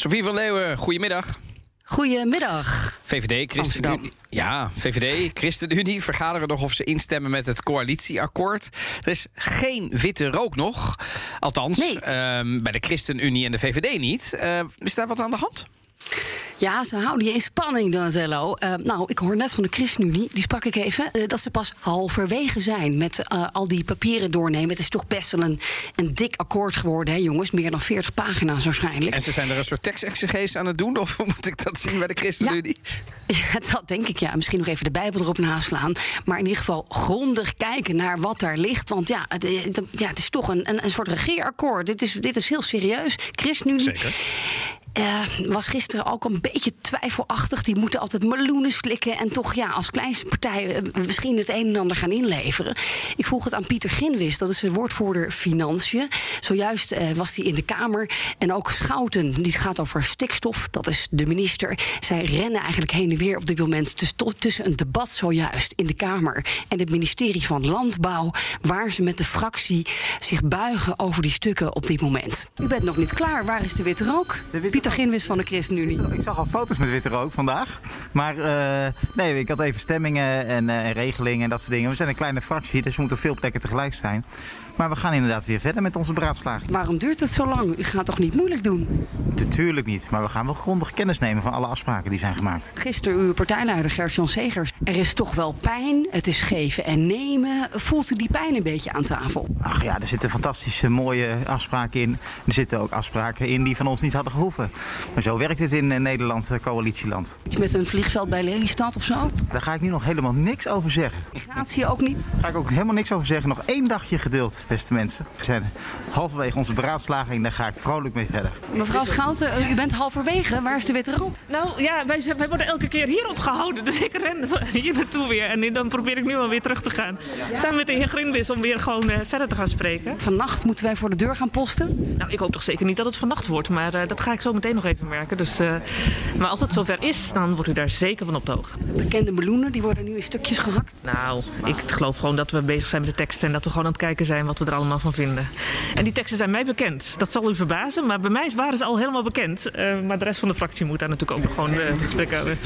Sofie van Leeuwen, goedemiddag. Goedemiddag. VVD, ChristenUnie. Ja, VVD, ChristenUnie vergaderen nog of ze instemmen met het coalitieakkoord. Er is geen witte rook nog. Althans, ehm, bij de ChristenUnie en de VVD niet. Uh, is daar wat aan de hand? Ja, ze houden je in spanning, Donatello. Uh, nou, ik hoor net van de ChristenUnie, die sprak ik even... Uh, dat ze pas halverwege zijn met uh, al die papieren doornemen. Het is toch best wel een, een dik akkoord geworden, hè, jongens. Meer dan 40 pagina's waarschijnlijk. En ze zijn er een soort tekstexegees aan het doen? Of hoe moet ik dat zien bij de ChristenUnie? Ja, ja, dat denk ik, ja. Misschien nog even de Bijbel erop naslaan. Maar in ieder geval grondig kijken naar wat daar ligt. Want ja, het, ja, het is toch een, een, een soort regeerakkoord. Dit is, dit is heel serieus. ChristenUnie... Zeker. Uh, was gisteren ook een beetje twijfelachtig. Die moeten altijd meloenen slikken en toch ja, als kleinste partij uh, misschien het een en ander gaan inleveren. Ik vroeg het aan Pieter Ginwis, dat is de woordvoerder Financiën. Zojuist uh, was hij in de Kamer. En ook Schouten, die gaat over stikstof, dat is de minister. Zij rennen eigenlijk heen en weer op dit moment tussen een debat zojuist in de Kamer en het ministerie van Landbouw, waar ze met de fractie zich buigen over die stukken op dit moment. U bent nog niet klaar, waar is de witte rook? De witte Pieter Ginwis van de ChristenUnie. Ik zag al foto's met witte rook vandaag. Maar uh, nee, ik had even stemmingen en, uh, en, regelingen en dat soort dingen. We zijn een kleine fractie, dus we moeten op veel plekken tegelijk zijn. Maar we gaan inderdaad weer verder met onze beraadslaging. Waarom duurt het zo lang? U gaat toch niet moeilijk doen? Natuurlijk niet, maar we gaan wel grondig kennis nemen van alle afspraken die zijn gemaakt. Gisteren uw partijleider Gert-Jan Segers. Er is toch wel pijn, het is geven en nemen. Voelt u die pijn een beetje aan tafel? Ach ja, er zitten fantastische mooie afspraken in. Er zitten ook afspraken in die van ons niet hadden gehoeven. Maar zo werkt het in Nederland, coalitieland. Iets met een vliegveld bij Lelystad of zo? Daar ga ik nu nog helemaal niks over zeggen. Migratie ook niet? Daar ga ik ook helemaal niks over zeggen. Nog één dagje geduld beste mensen. We zijn halverwege onze beraadslaging, daar ga ik vrolijk mee verder. Mevrouw Schouten, u bent halverwege. Waar is de witte rook? Nou ja, wij, wij worden elke keer hier opgehouden. Dus ik ren hier naartoe weer. En dan probeer ik nu alweer terug te gaan. Samen met de heer Grinwis om weer gewoon uh, verder te gaan spreken. Vannacht moeten wij voor de deur gaan posten? Nou, ik hoop toch zeker niet dat het vannacht wordt. Maar uh, dat ga ik zo meteen nog even merken. Dus, uh, maar als het zover is, dan wordt u daar zeker van op de hoogte. Bekende meloenen, die worden nu in stukjes gehakt? Nou, ik geloof gewoon dat we bezig zijn met de teksten. En dat we gewoon aan het kijken zijn wat we er allemaal van vinden. En die teksten zijn mij bekend. Dat zal u verbazen, maar bij mij waren ze al helemaal bekend. Uh, maar de rest van de fractie moet daar natuurlijk ook nog gewoon uh, gesprek hebben.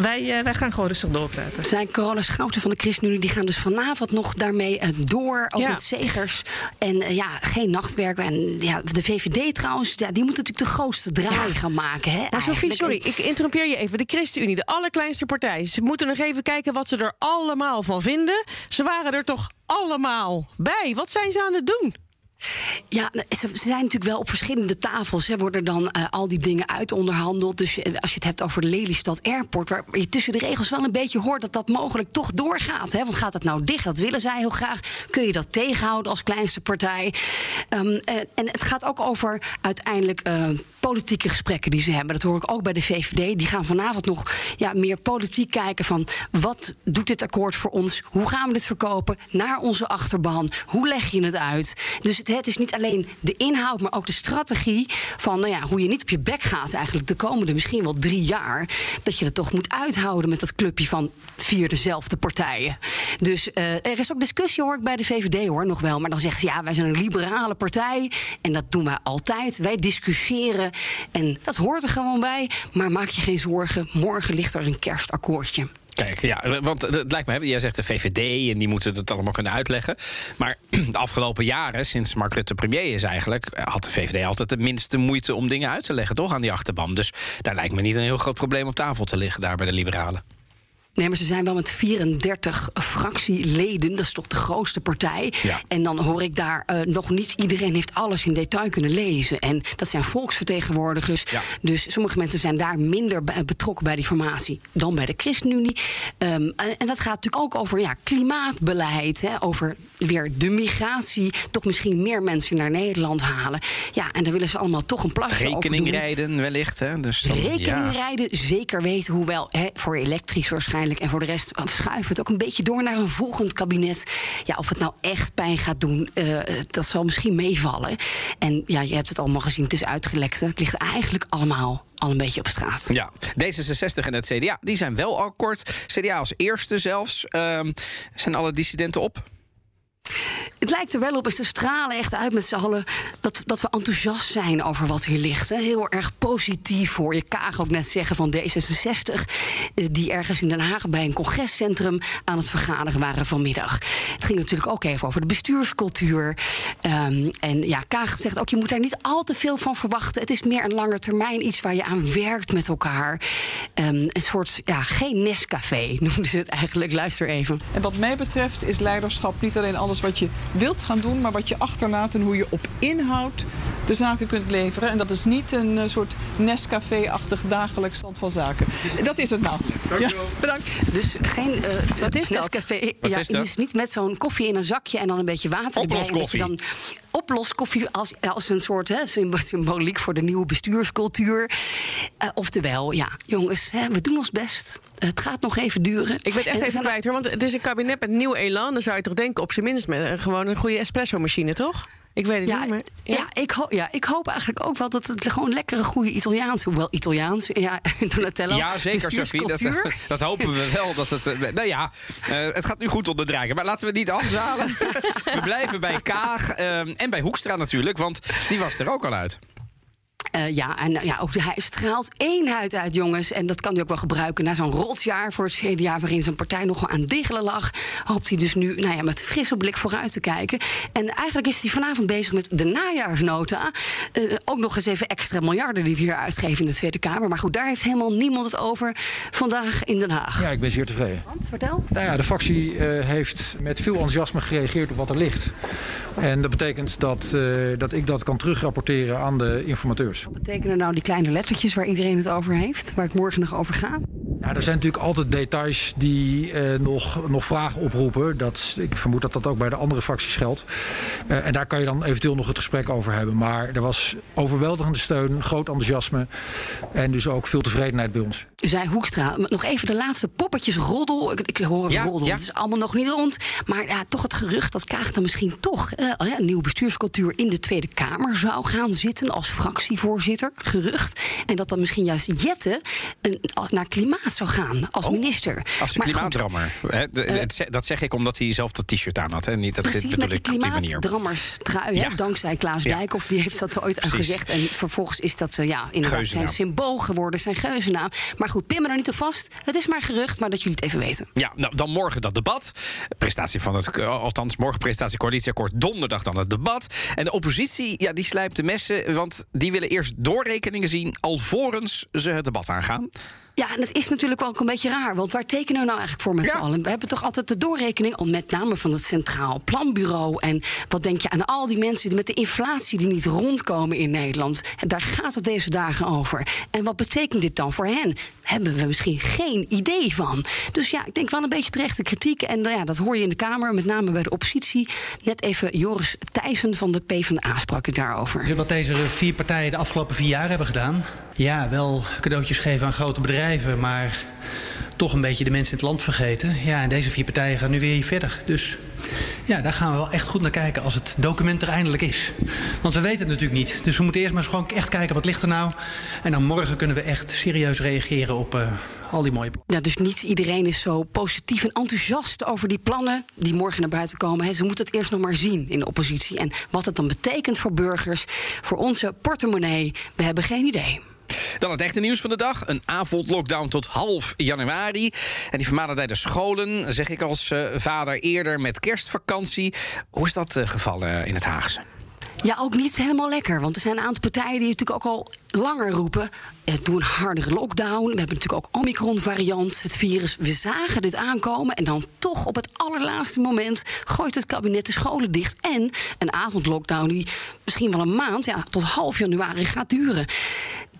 Wij, uh, wij gaan gewoon rustig doorpraten. Zijn Corona Schouten van de ChristenUnie, die gaan dus vanavond nog daarmee door. Ook ja. met zegers. En ja, geen nachtwerk. En ja, de VVD trouwens, ja, die moet natuurlijk de grootste draai ja. gaan maken. Hè, maar Sophie, sorry, ik interrompeer je even. De ChristenUnie, de allerkleinste partij. Ze moeten nog even kijken wat ze er allemaal van vinden. Ze waren er toch allemaal bij. Wat zijn ze aan het doen? Ja, ze zijn natuurlijk wel op verschillende tafels. Hè, worden dan uh, al die dingen uitonderhandeld. Dus uh, als je het hebt over de Lelystad Airport... waar je tussen de regels wel een beetje hoort dat dat mogelijk toch doorgaat. Hè? Want gaat het nou dicht? Dat willen zij heel graag. Kun je dat tegenhouden als kleinste partij? Um, uh, en het gaat ook over uiteindelijk politieke gesprekken die ze hebben. Dat hoor ik ook bij de VVD. Die gaan vanavond nog ja, meer politiek kijken van... wat doet dit akkoord voor ons? Hoe gaan we dit verkopen? Naar onze achterban? Hoe leg je het uit? Dus het het is niet alleen de inhoud, maar ook de strategie van nou ja, hoe je niet op je bek gaat eigenlijk de komende misschien wel drie jaar. Dat je het toch moet uithouden met dat clubje van vier dezelfde partijen. Dus uh, er is ook discussie hoor ik bij de VVD hoor nog wel. Maar dan zeggen ze ja, wij zijn een liberale partij en dat doen wij altijd. Wij discussiëren en dat hoort er gewoon bij. Maar maak je geen zorgen, morgen ligt er een kerstakkoordje. Kijk, ja, want het lijkt me, jij zegt de VVD en die moeten het allemaal kunnen uitleggen. Maar de afgelopen jaren, sinds Mark Rutte premier is eigenlijk, had de VVD altijd de minste moeite om dingen uit te leggen, toch, aan die achterban. Dus daar lijkt me niet een heel groot probleem op tafel te liggen, daar bij de Liberalen. Nee, maar ze zijn wel met 34 fractieleden. Dat is toch de grootste partij. Ja. En dan hoor ik daar uh, nog niet iedereen heeft alles in detail kunnen lezen. En dat zijn volksvertegenwoordigers. Ja. Dus sommige mensen zijn daar minder betrokken bij die formatie dan bij de ChristenUnie. Um, en, en, dat gaat natuurlijk ook over ja, klimaatbeleid. Hè, over weer de migratie. Toch misschien meer mensen naar Nederland halen. Ja, en daar willen ze allemaal toch een plasje Rekening rijden wellicht. Hè? Dus dan, Rekening ja. rijden, zeker weten. Hoewel hè, voor elektrisch waarschijnlijk. En voor de rest schuiven het ook een beetje door naar een volgend kabinet. Ja, of het nou echt pijn gaat doen, uh, dat zal misschien meevallen. En ja, je hebt het allemaal gezien, het is uitgelekt. Het ligt eigenlijk allemaal al een beetje op straat. Ja, D66 en het CDA, die zijn wel akkoord. CDA als eerste zelfs. Um, zijn alle dissidenten op? Het lijkt er wel op, ze stralen echt uit met z'n allen... Dat, dat we enthousiast zijn over wat hier ligt. Hè. Heel erg positief, hoor je Kaag ook net zeggen van D66... eh, die ergens in Den Haag bij een congrescentrum aan het vergaderen waren vanmiddag. Het ging natuurlijk ook even over de bestuurscultuur. Ehm, en ja, Kaag zegt ook, je moet daar niet al te veel van verwachten. Het is meer een lange termijn, iets waar je aan werkt met elkaar. Ehm, een soort, ja, geen Nescafé noemden ze het eigenlijk. Luister even. En wat mij betreft is leiderschap niet alleen alles wat je wilt gaan doen, maar wat je achterlaat en hoe je op inhoud de zaken kunt leveren. En dat is niet een eh, soort Nescafé-achtig dagelijks stand van zaken. Dat is het nou. Ja, bedankt. Dus geen eh Wat is dat? Nescafé. Wat ja, is dat? Dus niet met zo'n koffie in een zakje en dan een beetje water erbij. En dat je dan oploskoffie als, als een soort hè, symbo- symboliek voor de nieuwe bestuurscultuur. Eh, oftewel, ja, jongens, hè, we doen ons best. Het gaat nog even duren. Ik ben echt En even kwijt hoor, want het is een kabinet met nieuw elan. Dan zou je toch denken, op zijn minst met gewoon een goede espresso-machine, toch? Ik weet het Ja, niet, maar... ja. ik ho- ja, ik hoop eigenlijk ook wel dat het gewoon lekkere, goede Italiaans... Hoewel Italiaans, ja, Donatello. Ja, zeker, Sophie. Dat, bestuurscultuur. dat hopen we wel. Dat het, eh, nou ja, eh, het gaat nu goed onder draken. Maar laten we het niet afzalen. we blijven bij Kaag eh, en bij Hoekstra natuurlijk. Want die was er ook al uit. Eh, ja, en eh, ja, ook hij straalt eenheid uit, jongens. En dat kan hij ook wel gebruiken na zo'n rotjaar voor het CDA... waarin zijn partij nogal aan diggelen lag. Hoopt hij dus nu nou ja, met frisse blik vooruit te kijken. En eigenlijk is hij vanavond bezig met de najaarsnota. Eh, ook nog eens even extra miljarden die we hier uitgeven in de Tweede Kamer. Maar goed, daar heeft helemaal niemand het over vandaag in Den Haag. Ja, ik ben zeer tevreden. Want, vertel. Nou ja, de fractie eh, heeft met veel enthousiasme gereageerd op wat er ligt. En dat betekent dat, dat ik dat kan terugrapporteren aan de informateurs. Wat betekenen nou die kleine lettertjes waar iedereen het over heeft? Waar het morgen nog over gaat? Nou, er zijn natuurlijk altijd details die eh, nog, nog vragen oproepen. Dat, ik vermoed dat dat ook bij de andere fracties geldt. Eh, en daar kan je dan eventueel nog het gesprek over hebben. Maar er was overweldigende steun, groot enthousiasme en dus ook veel tevredenheid bij ons. Zij Hoekstra. Nog even de laatste poppetjes roddel. Ik, ik hoor Ja, roddel. ja. Het is allemaal nog niet rond. Maar ja, toch het gerucht dat Kaag dan misschien toch eh, een nieuwe bestuurscultuur in de Tweede Kamer zou gaan zitten als fractievoorzitter. Gerucht. En dat dan misschien juist Jette een- als- naar klimaat zou gaan als minister. Oh, Als de Maar goed, klimaatdrammer. Het ze- dat zeg ik omdat hij zelf dat t-shirt aan had. Hè? Niet dat dit Precies, bedoel met die klimaatdrammers trui, Ja. dankzij Klaas Ja. Dijkhoff. Die heeft dat ooit aan gezegd. En vervolgens is dat eh, ja, inderdaad zijn symbool geworden, zijn geuzennaam. Maar goed, pin me er niet op vast. Het is maar gerucht, maar dat jullie het even weten. Ja, nou, dan morgen dat debat. Prestatie van het, eh, althans morgen prestatie coalitieakkoord. Donderdag dan het debat. En de oppositie, ja, die slijpt de messen. Want die willen eerst doorrekeningen zien... alvorens ze het debat aangaan. Ja, en dat is natuurlijk wel ook een beetje raar. Want waar tekenen we nou eigenlijk voor met Ja. z'n allen? We hebben toch altijd de doorrekening, al met name van het Centraal Planbureau. En wat denk je aan al die mensen die met de inflatie die niet rondkomen in Nederland? En daar gaat het deze dagen over. En wat betekent dit dan voor hen? Hebben we misschien geen idee van. Dus ja, ik denk wel een beetje terechte kritiek. En nou ja, dat hoor je in de Kamer, met name bij de oppositie. Net even Joris Thijssen van de PvdA sprak ik daarover. Wat deze vier partijen de afgelopen vier jaar hebben gedaan. Ja, wel cadeautjes geven aan grote bedrijven, maar toch een beetje de mensen in het land vergeten. Ja, en deze vier partijen gaan nu weer hier verder. Dus ja, daar gaan we wel echt goed naar kijken als het document er eindelijk is. Want we weten het natuurlijk niet. Dus we moeten eerst maar eens gewoon echt kijken wat ligt er nou. En dan morgen kunnen we echt serieus reageren op eh, al die mooie Ja, dus niet iedereen is zo positief en enthousiast over die plannen die morgen naar buiten komen. Ze moeten het eerst nog maar zien in de oppositie. En wat het dan betekent voor burgers, voor onze portemonnee, we hebben geen idee. Dan het echte nieuws van de dag. Een avondlockdown tot half januari. En die bij de scholen, zeg ik als eh, vader eerder met kerstvakantie. Hoe is dat eh, gevallen in het Haagse? Ja, ook niet helemaal lekker. Want er zijn een aantal partijen die natuurlijk ook al langer roepen. eh, Doe een hardere lockdown. We hebben natuurlijk ook Omicron-variant. Het virus, we zagen dit aankomen. En dan toch op het allerlaatste moment gooit het kabinet de scholen dicht. En een avondlockdown die misschien wel een maand, ja, tot half januari gaat duren.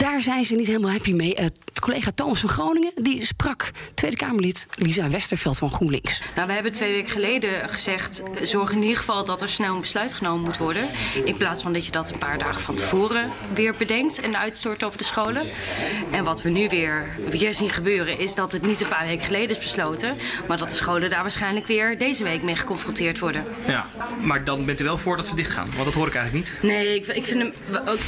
Daar zijn ze niet helemaal happy mee. Eh, collega Thomas van Groningen die sprak Tweede Kamerlid Lisa Westerveld van GroenLinks. Nou, we hebben twee weken geleden gezegd... eh, zorg in ieder geval dat er snel een besluit genomen moet worden. In plaats van dat je dat een paar dagen van tevoren weer bedenkt... en uitstort over de scholen. En wat we nu weer, weer zien gebeuren... is dat het niet een paar weken geleden is besloten... maar dat de scholen daar waarschijnlijk weer deze week mee geconfronteerd worden. Ja, maar dan bent u wel voor dat ze dichtgaan. Want dat hoor ik eigenlijk niet. Nee, ik, ik vind hem,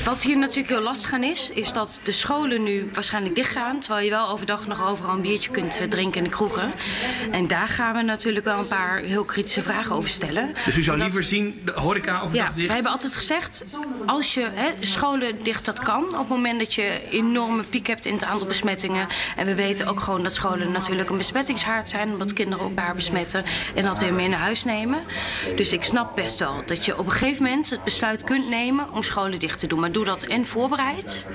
wat hier natuurlijk heel lastig aan is... is dat de scholen nu waarschijnlijk dichtgaan. Terwijl je wel overdag nog overal een biertje kunt eh, drinken in de kroegen. En daar gaan we natuurlijk wel een paar heel kritische vragen over stellen. Dus u zou Omdat- liever zien de horeca overdag ja, dicht? wij hebben altijd gezegd, als je hè, scholen dicht, dat kan. Op het moment dat je enorme piek hebt in het aantal besmettingen. En we weten ook gewoon dat scholen natuurlijk een besmettingshaard zijn. Omdat kinderen elkaar besmetten en dat weer mee naar huis nemen. Dus ik snap best wel dat je op een gegeven moment het besluit kunt nemen om scholen dicht te doen. Maar doe dat en voorbereid.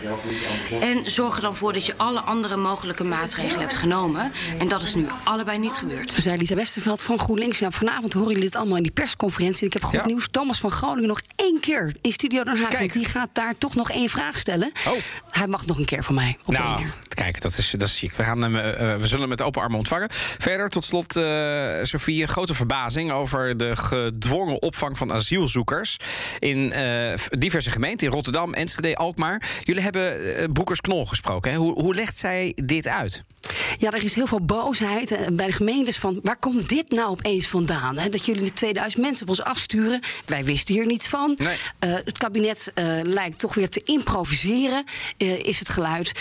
En zorg er dan voor dat je alle andere mogelijke maatregelen hebt genomen. En dat is nu allebei niet gebeurd. Zei Lisa Westerveld van GroenLinks. Ja, vanavond horen jullie dit allemaal in die persconferentie. En ik heb goed Ja. nieuws. Thomas van Groningen nog één keer in Studio Den Haag. Die gaat daar toch nog één vraag stellen. Oh. Hij mag nog een keer van mij. Op Nou. Kijk, dat is, dat ziek. We, gaan hem, eh, eh, we zullen hem met open armen ontvangen. Verder, tot slot, eh Sofie, grote verbazing over de gedwongen opvang van asielzoekers in diverse gemeenten, in Rotterdam, Enschede, Alkmaar. Jullie hebben Broekers Knol gesproken. Hè? Hoe, hoe legt zij dit uit? Ja, er is heel veel boosheid eh, bij de gemeentes van... waar komt dit nou opeens vandaan? Hè? Dat jullie de 2000 mensen op ons afsturen. Wij wisten hier niets van. Nee. Eh, het kabinet eh, lijkt toch weer te improviseren, eh, is het geluid.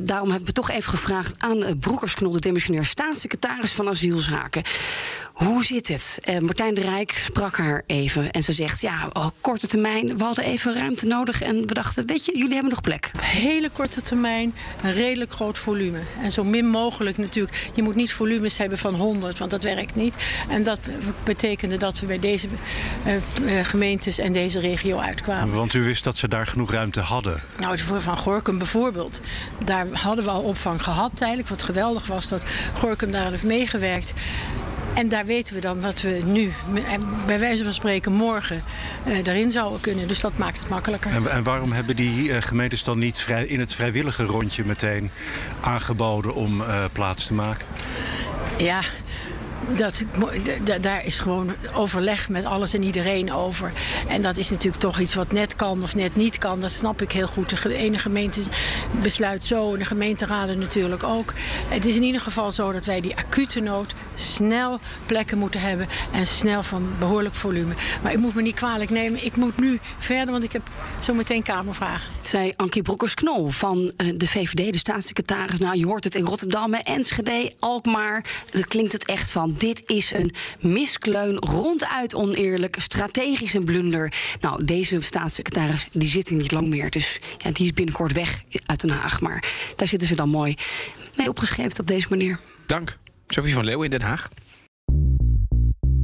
Daarom hebben we toch even gevraagd aan uh, Broekersknol... de demissionair staatssecretaris van asielzaken. Hoe zit het? Eh, Martijn de Rijk sprak haar even en ze zegt... ja, oh, korte termijn, we hadden even ruimte nodig... en we dachten, weet je, jullie hebben nog plek. hele korte termijn een redelijk groot volume. En zo min mogelijk natuurlijk. Je moet niet volumes hebben van 100, want dat werkt niet. En dat betekende dat we bij deze eh, eh, gemeentes en deze regio uitkwamen. Want u wist dat ze daar genoeg ruimte hadden. Nou, voor Van Gorkum bijvoorbeeld. Daar hadden we al opvang gehad tijdelijk. Wat geweldig was dat Gorkum daar heeft meegewerkt. En daar weten we dan dat we nu, bij wijze van spreken, morgen eh, daarin zouden kunnen. Dus dat maakt het makkelijker. En, en waarom hebben die uh, gemeentes dan niet vrij, in het vrijwillige rondje meteen aangeboden om uh, plaats te maken? Ja, dat, daar is gewoon overleg met alles en iedereen over. En dat is natuurlijk toch iets wat net kan of net niet kan. Dat snap ik heel goed. De ene gemeente besluit zo en de gemeenteraden natuurlijk ook. Het is in ieder geval zo dat wij die acute nood snel plekken moeten hebben. En snel van behoorlijk volume. Maar ik moet me niet kwalijk nemen. Ik moet nu verder, want ik heb zo meteen kamervragen. Zei Ankie Broekers-Knol van de VVD, de staatssecretaris. Nou, je hoort het in Rotterdam, Enschede, Alkmaar. Daar klinkt het echt van. Dit is een miskleun, ronduit oneerlijk, strategisch een blunder. Nou, deze staatssecretaris die zit niet lang meer. Dus ja, die is binnenkort weg uit Den Haag. Maar daar zitten ze dan mooi mee opgeschreven op deze manier. Dank. Sophie van Leeuwen in Den Haag.